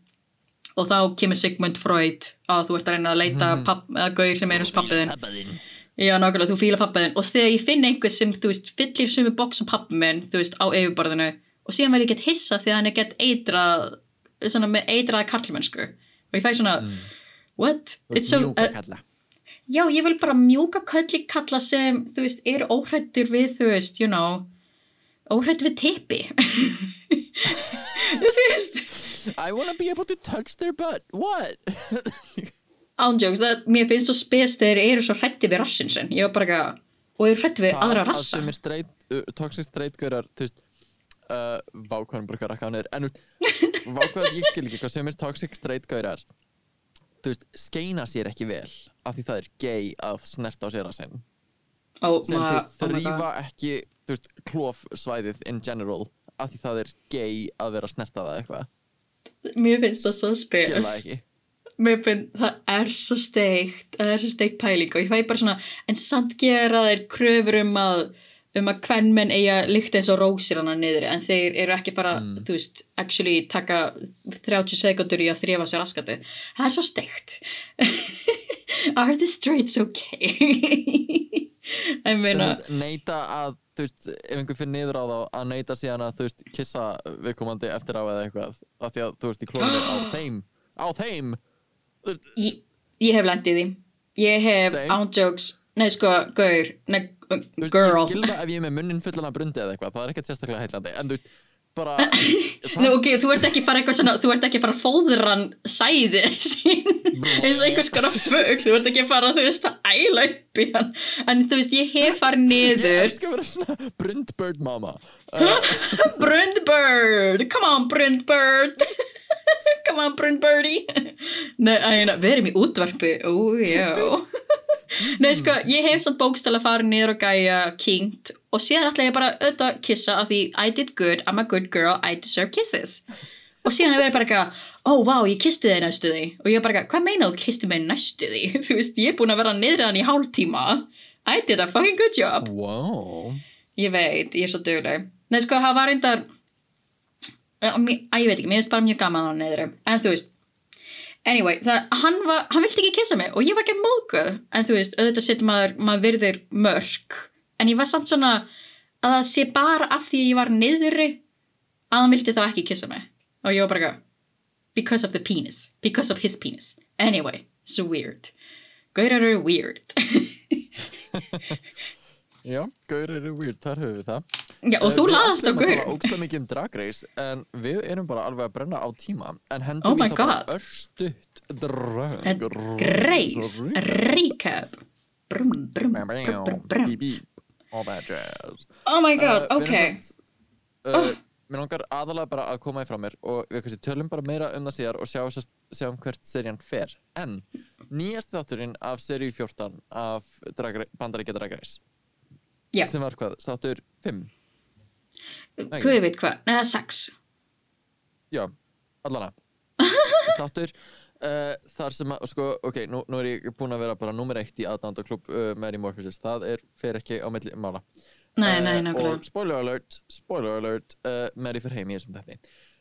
Speaker 2: og þá kemur Sigmund Freud að þú ert að reyna að leita
Speaker 3: Mhm.
Speaker 2: papp, eða gauðir sem er eins pappiðin
Speaker 3: Pappaðinn
Speaker 2: já nákvæmlega þú fíla pappiðin og þegar ég finn einhver sem þú veist fyllir sumi boks sem pappi minn þú veist á yfirborðinu og síðan verð ég gett hissa þegar hann er gett eitrað svona með eitraða karlmennsku og ég fæ svona
Speaker 3: Mm.
Speaker 2: what? It's so,
Speaker 3: Mjúka
Speaker 2: uh,
Speaker 3: kalla
Speaker 2: já ég vil bara mjúka kölli kalla sem þú veist eru óhrættur við þú veist you know óhrættur við tippi [LAUGHS] þú veist
Speaker 3: I wanna be able to touch their butt What? [LAUGHS]
Speaker 2: ándjóks, það, mér finnst svo spes þegar þeir eru svo hrætti við rassin sinn. Ég var bara eitthvað, og eru hrætti við aðra
Speaker 3: að
Speaker 2: rassa.
Speaker 3: sem er straight gaurar þú veist uh, vákvæðan bara að rakka á niður en vákvæðan ég skil ekki hvað sem er toxic straight gaurar. Þú veist, skeina sér ekki vel af því það er gay að snerta á sér að sinn
Speaker 2: oh,
Speaker 3: sem þú veist,
Speaker 2: oh
Speaker 3: þrýfa
Speaker 2: God.
Speaker 3: ekki þú veist, klófsvæðið in general af því það er gay að vera að snerta það eitthvað.
Speaker 2: Mér finnst það svo
Speaker 3: það
Speaker 2: spes
Speaker 3: ekki
Speaker 2: mér finnst það er svo steikt það er svo steikt pæling og ég fæ bara svona en samt gera þeir kröfur um að um að kvennmenn eiga líkt eins og rósir hana niður en þeir eru ekki bara,
Speaker 3: Mm.
Speaker 2: þú veist, actually taka 30 sekundur í að þrjefa sér raskati það er svo steikt. [LAUGHS] Are the straights okay? [LAUGHS] Ég
Speaker 3: sem
Speaker 2: meina
Speaker 3: veist, neita að þú veist, ef einhver fyrir niður á þá að neita síðan að þú veist, kissa viðkomandi eftir á eða eitthvað af því að þú veist, í klónum á [GASPS] þeim á þeim
Speaker 2: ég, ég hef lendið því. Ég hef ándjóks nei sko, gaur, nei,
Speaker 3: veist,
Speaker 2: girl
Speaker 3: ég skil það ef ég er með munnin fullan af brundi eða eitthvað, það er ekkert sérstaklega heillandi. En þú bara [LAUGHS]
Speaker 2: Nei, ok, þú ert ekki fara eitthvað svona, þú ert ekki fara að fóðran sæði sín eins og einhvers konar fugl, þú ert ekki fara, þú veist, að æla upp í hann, en þú veist, ég hef farið
Speaker 3: ég
Speaker 2: niður,
Speaker 3: elska að vera svona brundbird mama. Uh, [LAUGHS]
Speaker 2: Brundbird, come on Brundbird, [LAUGHS] come on Brundbirdie, [LAUGHS] nei, æna, við erum í útvarpi, ó, já, [LAUGHS] nei, sko, ég hef samt bókstæla farið niður og gæja kingt og síðan ætla ég bara auðvitað að kissa af því I did good, I'm a good girl, I deserve kisses. Og síðan er verið bara eitthvað ó, vá, ég kisti þig næstu því. Og ég er bara eitthvað, hvað meina þú kisti mig næstu því? Þú veist, ég er búin að vera niðraðan í hálftíma. I did a fucking good job.
Speaker 3: Wow.
Speaker 2: Ég veit, ég er svo dugleg. Nei, sko, það var reyndar að, ég veit ekki, mér finnst bara mjög gaman á niðrum, en þú veist anyway, það, hann, var, hann vildi ekki kissa mig og ég var ekki mókuð, en þú veist auðvitað setur maður, maður virðir mörk. En ég var samt svona að það sé bara af því ég var niðri að hann vildi þá ekki kissa mig. Og ég var bara eitthvað because of the penis, because of his penis. Anyway, so weird. Gaurar eru weird [LAUGHS] [LAUGHS]
Speaker 3: já, gaur eru weird, þar höfum við það.
Speaker 2: Já, og
Speaker 3: Eh,
Speaker 2: þú
Speaker 3: við
Speaker 2: laðast á
Speaker 3: ætlum að tala
Speaker 2: gaur
Speaker 3: ógeðslega mikið um Drag Race en við erum bara alveg að brenna á tíma en
Speaker 2: Oh
Speaker 3: hendum
Speaker 2: my
Speaker 3: í það bara
Speaker 2: God.
Speaker 3: örstutt drag
Speaker 2: Grace, recap. Brum, brum, brum, brum,
Speaker 3: beep, all that jazz.
Speaker 2: Oh my god,
Speaker 3: Uh, við
Speaker 2: ok
Speaker 3: uh, Mér langar aðalega bara að koma í frá mér og við kannski tölum bara meira um það síðar og sjá, sjá um hvert serían fer. En nýjast þátturinn af seríu 14 af Bandaríkja Drag Race
Speaker 2: Já.
Speaker 3: sem var hvað, þáttur 5 Nei.
Speaker 2: Hvað veit hvað, neða sex
Speaker 3: Já, allana [LAUGHS] Þáttur uh, þar sem að, sko, ok, nú, nú er ég búinn að vera bara nummer eitt í aðdándaklub uh, Mary Morpheus, það er, fer ekki á milli mála
Speaker 2: Nei, nei,
Speaker 3: Eh,
Speaker 2: nákvæmlega
Speaker 3: Og spoiler alert, spoiler alert, uh, Mary fyrir heim í þessum þætti.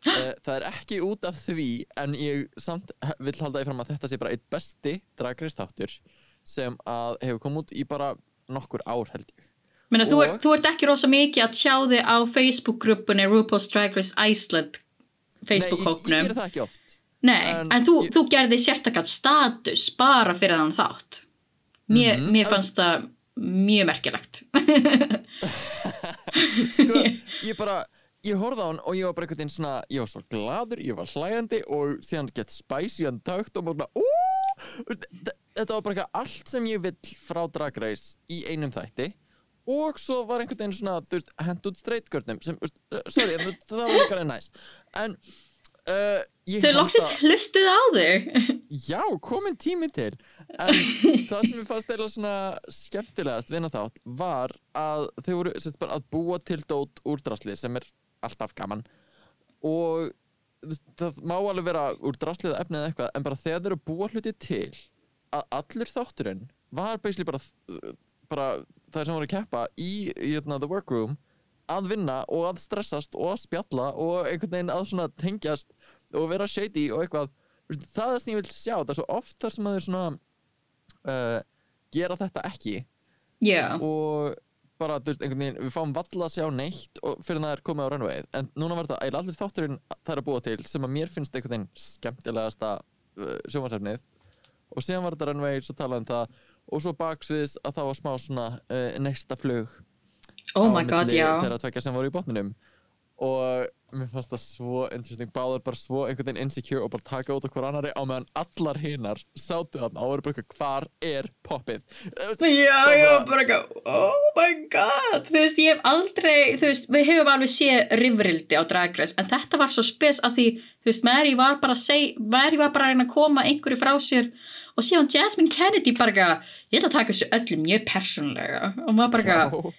Speaker 3: Uh, það er ekki út af því, en ég samt vill halda því fram að þetta sé bara eitt besti dragreist þáttur sem að hefur komið út í bara nokkur ár held ég.
Speaker 2: Menna, þú, er, þú ert ekki rosa mikið að tjá þig á Facebook-grúpunni RuPaul's Drag Race Iceland
Speaker 3: Nei, ég, ég gerir það ekki oft.
Speaker 2: Nei,
Speaker 3: en
Speaker 2: en, þú,
Speaker 3: ég-
Speaker 2: þú gerði sérstakann status bara fyrir þann þátt. Mér,
Speaker 3: Mhm,
Speaker 2: mér
Speaker 3: en-
Speaker 2: fannst það mjög merkilegt. [LAUGHS]
Speaker 3: Sko, ég bara, ég horfði á hann og ég var bara einhvern veginn svona, ég var svo gladur, ég var hlæjandi og síðan get spicy and tucked og bara, ú, þetta var bara eitthvað allt sem ég vill frá Drag Race í einum þætti og svo var einhvern veginn svona, þú veist, hend út streitgörnum sem, uh, sorry, það var líka næs, en uh,
Speaker 2: Þau
Speaker 3: að-
Speaker 2: hlustuðu á þig.
Speaker 3: Já, komin tími til. En það sem ég fannst eða svona skemmtilegast vinna þátt var að þau voru sett, bara að búa til dót úr drasli sem er alltaf gaman. Og það má alveg vera úr draslið efnið eða eitthvað en bara þegar þau eru búa hluti til að allur þátturinn var basically bara, bara það sem voru að keppa í, í hérna, the workroom að vinna og að stressast og að spjalla og einhvern veginn að svona tengjast og vera shady og eitthvað. Það er sem ég vil sjá, það er svo oft þar sem að þau svona uh, gera þetta ekki.
Speaker 2: Já,
Speaker 3: og bara, þú veist, einhvern veginn, við fáum valla að sjá neitt fyrir það er komið á runwayð en núna var þetta eiginlega allir þátturinn það er að búa til sem að mér finnst einhvern veginn skemmtilegasta uh, sjónvarsefnið og síðan var þetta runway, svo talaði um það og svo baksviðs að það var smá svona uh, næsta flug.
Speaker 2: Oh
Speaker 3: á
Speaker 2: my god,
Speaker 3: milli
Speaker 2: já.
Speaker 3: þeirra tvekja sem voru í botninum. Og mér fannst það svo interesting. Báður bara svo einhvern veginn insecure og bara taka út hver annari á meðan allar hinnar sátu þarna. Og voru bara eitthvað hvar er poppið?
Speaker 2: Já,
Speaker 3: Það
Speaker 2: já, bara eitthvað, oh my god. Þú veist, ég hef aldrei, þú veist, við hefum alveg séð rifrildi á Drag Race En þetta var svo spes að því, þú veist, Mary var bara að seg, Mary var bara að reyna að koma einhverju frá sér Og síðan Jasmine Kennedy bara eitthvað, ég ætla að taka þessu öllu mjög persónulega. Og maður bara eitthvað,
Speaker 3: já.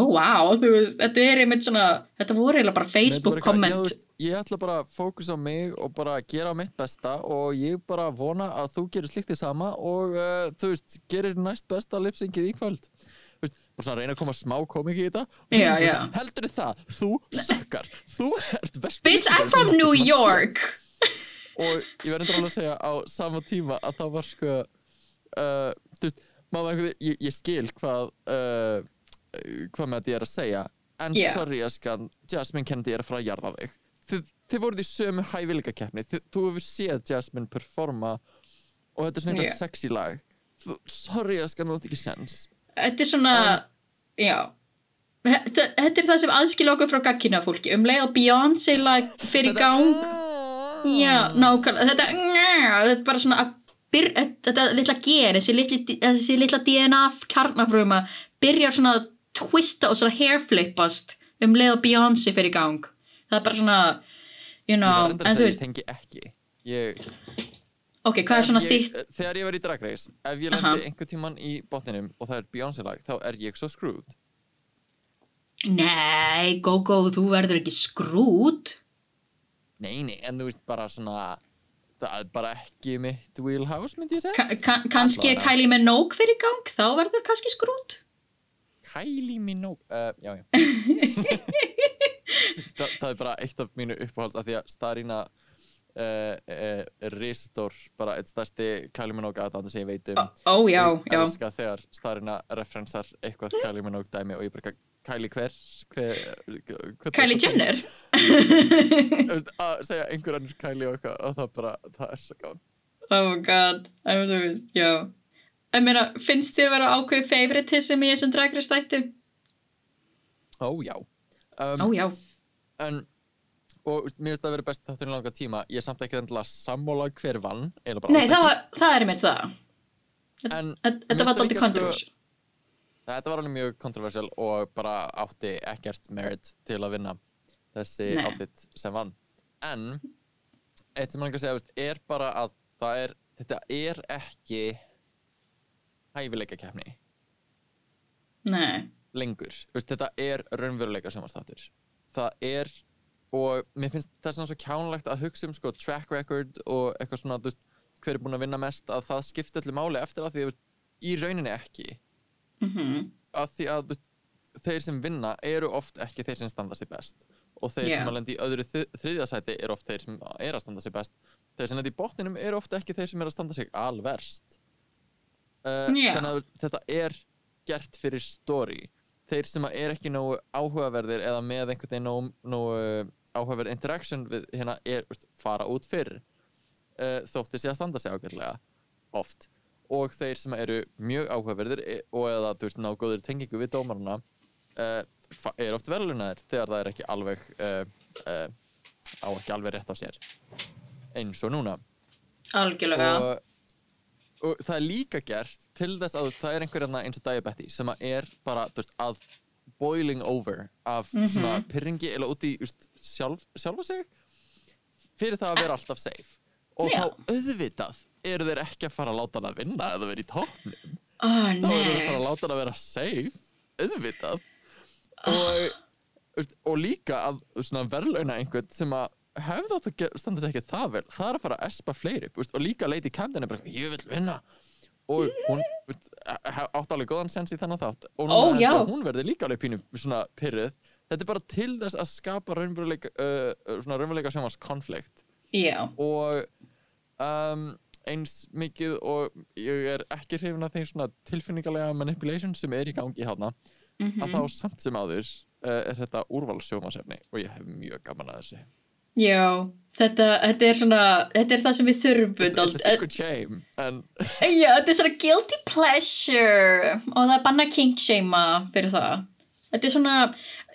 Speaker 2: oh wow, þú veist, þetta er einmitt svona, þetta voru eiginlega bara
Speaker 3: Nei,
Speaker 2: Facebook
Speaker 3: þú
Speaker 2: komment
Speaker 3: veist, ég ætla bara að fókusa á mig og bara gera mitt besta og ég bara vona að þú gerir slikt því sama og uh, þú veist, gerir næst besta lipsingið í kvöld. Bara svona reyna að koma smá komik í þetta. Og
Speaker 2: Já, já.
Speaker 3: heldur það, þú sökkar þú ert besti
Speaker 2: Bitch, I'm from New. York
Speaker 3: og ég verður endur alveg að segja á sama tíma að það var sko uh, þú veist, maður var einhvern ég, ég skil hvað uh, hvað með þetta ég er að segja. En
Speaker 2: Yeah.
Speaker 3: sorry Askan, Jasmine Kennedy er að fara að jarða þig. Þið, þið voruð í sömu hæfileika keppni þið, þú hefur séð Jasmine performa og þetta er svona eitthvað
Speaker 2: Yeah.
Speaker 3: sexy lag. Þú, sorry Askan, þú átt ekki sens
Speaker 2: Þetta er svona, já. Þetta, þetta er það sem aðskilja okkur frá gaggina fólki. Um leið og Beyoncé lag fyrir gang Já, nákvæmlega. Þetta, þetta er bara svona að byr, þetta litla gen, þessi litla, þessi litla DNA kjarnafruma byrjar svona að twista og svona hairflippast um leið og Beyoncé fyrir gang. Það er bara svona you
Speaker 3: ég
Speaker 2: know,
Speaker 3: endur
Speaker 2: en þú
Speaker 3: ég
Speaker 2: veist
Speaker 3: ég,
Speaker 2: ok, hvað er svona
Speaker 3: ég,
Speaker 2: þitt
Speaker 3: Þegar ég var í Drag Race, ef ég lendi einhver tíman í botninum og það er Beyoncé lag, þá er ég svo screwed.
Speaker 2: Nei, go go, þú verður ekki skrút
Speaker 3: Nei, nei, en þú veist bara svona það er bara ekki mitt wheelhouse myndi ég segja.
Speaker 2: Ka ka kannski
Speaker 3: Allavega.
Speaker 2: Kylie Minogue fyrir gang þá verður kannski skrút.
Speaker 3: Kylie Minogue uh, Já, já. [LAUGHS] Þa, Það er bara eitt af mínu uppáhalds af því að Starina uh, uh, ristór bara eitt stærsti Kylie Minogue aðdáðan sem ég veit um.
Speaker 2: Ó, ó já,
Speaker 3: þegar Starina referensar eitthvað Kylie Minogue dæmi og ég bara Kylie hver? hver, hver
Speaker 2: Kylie Jenner?
Speaker 3: Að segja einhver annir Kylie og eitthvað og það bara, það er svo gáð
Speaker 2: oh my god, en þú veist, já. Ég meina, finnst þér vera ákveð favoritism í þessum dragrist þætti?
Speaker 3: Ó já. Um,
Speaker 2: ó já,
Speaker 3: En og mér finnst það að vera best þáttur í langa tíma. Ég er samt ekki endilega sammála hver vann
Speaker 2: nei það, það er einmitt það.
Speaker 3: En
Speaker 2: Þetta-
Speaker 3: mér
Speaker 2: var
Speaker 3: finnst það
Speaker 2: dálítið
Speaker 3: líka,
Speaker 2: kontrovers
Speaker 3: sko, Þetta var alveg mjög kontroversial og bara átti ekkert merit til að vinna þessi
Speaker 2: Nei.
Speaker 3: outfit sem vann. En eitt sem langar að segja, er bara að það er, þetta er ekki hæfileika keppni
Speaker 2: Nei,
Speaker 3: lengur. Þetta er raunveruleika sjónvastáttur. Það er, og mér finnst það svona svo kjánulegt að hugsa um sko track record og eitthvað svona, þú veist, hver er búinn að vinna mest, að það skipti öllu máli eftir að því, þú veist, í rauninni ekki.
Speaker 2: Mhm,
Speaker 3: að því að þeir sem vinna eru oft ekki þeir sem standa sig best. Og þeir
Speaker 2: Já.
Speaker 3: sem að lenda í öðru þi- þriðja sæti eru oft þeir sem er að standa sig best. Þeir sem lenda í botninum eru oft ekki þeir sem er að standa sig alverst. Uh,
Speaker 2: Já.
Speaker 3: þannig að þetta er gert fyrir story. Þeir sem að er ekki nógu áhugaverðir eða með einhvern veginn nógu, nógu áhugaverð interaction við hérna er fara út fyrir uh, þótti sig að standa sig ágætlega oft og þeir sem eru mjög áhugaverðir e- og eða þú veist ná góður tengingu við dómarana uh, fa- er oft velunaðir þegar það er ekki alveg uh, uh, á ekki alveg rétt á sér eins og núna
Speaker 2: algjörlega.
Speaker 3: og, og það er líka gert til þess að það er einhver hérna eins og diabetes sem að er bara veist, að boiling over af
Speaker 2: Mhm.
Speaker 3: svona pyrringi eða út í just, sjálf, sjálfa sig fyrir það að vera alltaf safe og
Speaker 2: Já.
Speaker 3: þá auðvitað eru þeir ekki að fara að láta hann að vinna eða vera í toppnum?
Speaker 2: Ó,
Speaker 3: þá eru þeir að fara að láta hann að vera safe auðvitað. Og, veist, og líka að verðlauna einhvern sem að hefði átt að standa sig ekki það vel það er að fara að espa fleiri og líka Camden er bara ég vil vinna. Og hún átti alveg góðan sens í þennan þátt. Og að hún verði líka alveg pínu svona pyrruð þetta er bara til þess að skapa raunveruleika uh, svona raunveruleika sjónvars konflikt.
Speaker 2: Já,
Speaker 3: og um, eins mikið og ég er ekki hrifin af þeim svona tilfinningalega manipulation sem er í gangi þarna
Speaker 2: mhm.
Speaker 3: að þá samt sem áður uh, er þetta úrvalsjómasefni og ég hef mjög gaman að þessu
Speaker 2: já, þetta, þetta er svona, þetta er það sem við þurfum
Speaker 3: It's, it's a
Speaker 2: dálítið.
Speaker 3: secret shame en
Speaker 2: Já, þetta er svona guilty pleasure og það er banna kink shama fyrir það. Þetta er svona,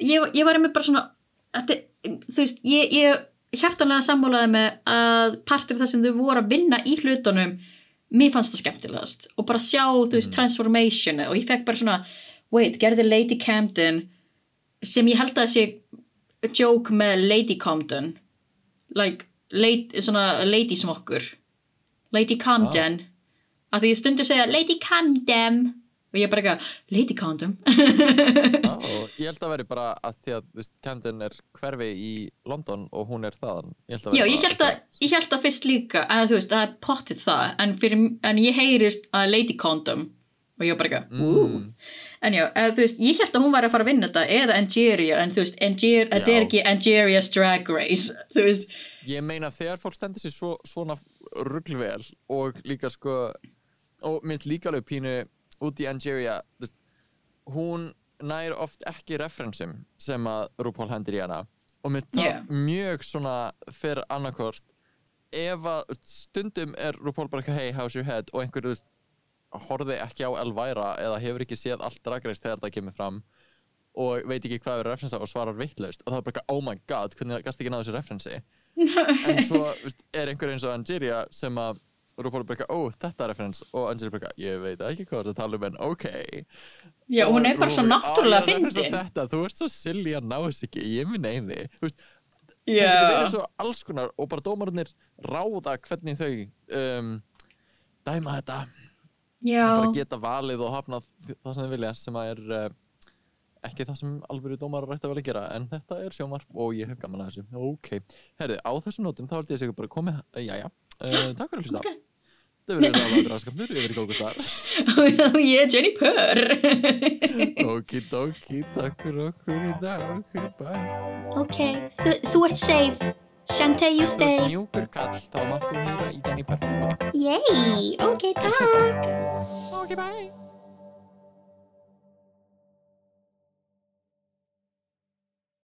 Speaker 2: ég, ég var einmitt bara svona, þetta, þú veist, ég, ég hjartanlega sammálaði með að partur af það sem þau voru að vinna í hlutunum, mér fannst það skemmtilegast. Og bara sjá, þú veist,
Speaker 3: Mm.
Speaker 2: transformationu og ég fekk bara svona, wait, gerði Lady Camden sem ég held að sé joke með Lady Compton like, lady, svona lady smokkur. Lady Camden. Að því ég stundu segja Lady Camden og ég bara eitthvað, Lady Camden
Speaker 3: á, ég held að veri bara að því að þú veist, Camden er hverfi í London og hún er þaðan. Ég að
Speaker 2: Já, ég held að, ég held að fyrst líka að þú veist, það er pottið það en, fyrir, en ég heyrist að Lady Condom og ég var bara eitthvað, ú.
Speaker 3: Mm,
Speaker 2: en já, eða, þú veist, ég held að hún var að fara að vinna þetta eða Angeria, en þú veist, Angeria, þetta er ekki Angeria's Drag Race [LAUGHS] þú veist,
Speaker 3: ég meina þegar fólk stendur sér svo, svona ruglvel og líka sko og minnst líka alveg pínu út í Angeria veist, hún nær oft ekki referensum sem að RuPaul hendur í hana. Og minnst það
Speaker 2: Yeah.
Speaker 3: mjög svona fyrir annarkort ef að stundum er RuPaul bara hey how's your head? Og einhverju horfði ekki á Elvira eða hefur ekki séð allt dragreist þegar það kemur fram og veit ekki hvað er referensa og svarar vittlaust og það er bara oh my god, hvernig gast ekki náðu þessu referensi [LAUGHS] en svo er einhver eins og Angeria sem að RuPaul er bara ó, þetta er referens og Angeria er bara ég veit ekki hvað það tala um en ok.
Speaker 2: Já,
Speaker 3: Og
Speaker 2: hún er bara svo
Speaker 3: RuPaul, "Á,
Speaker 2: náttúrulega
Speaker 3: er að
Speaker 2: fyndin.
Speaker 3: þetta, þú ert svo silly að ná þess ekki, ég minn eini þú veist, það
Speaker 2: Já,
Speaker 3: getur verið svo alls konar og bara dómararnir ráða hvernig þau um, dæma þetta.
Speaker 2: Já,
Speaker 3: bara geta valið og hafnað það sem þau vilja sem að er uh, ekki það sem alvöru dómarar rætti að vel að gera en þetta er sjómarp og ég hef gaman að þessu. Ok, herðu, á þessum nótum þá held ég að segja bara komið, uh, jæja. Uh, takk fyrir að hlusta.
Speaker 2: Ok.
Speaker 3: Þetta verður ráðað raskapnur yfir í gókustar
Speaker 2: og [LAUGHS] ég er Jenny Purr [LAUGHS]
Speaker 3: okidoki, takk fyrir okkur í dag ok, bye
Speaker 4: Ok, þú, ert safe. Shantae, you
Speaker 3: þú ert
Speaker 4: stay.
Speaker 3: mjúkur kall, þá máttu heyra í Jenny Purr
Speaker 4: Yay! Ok, takk.
Speaker 3: ok, bye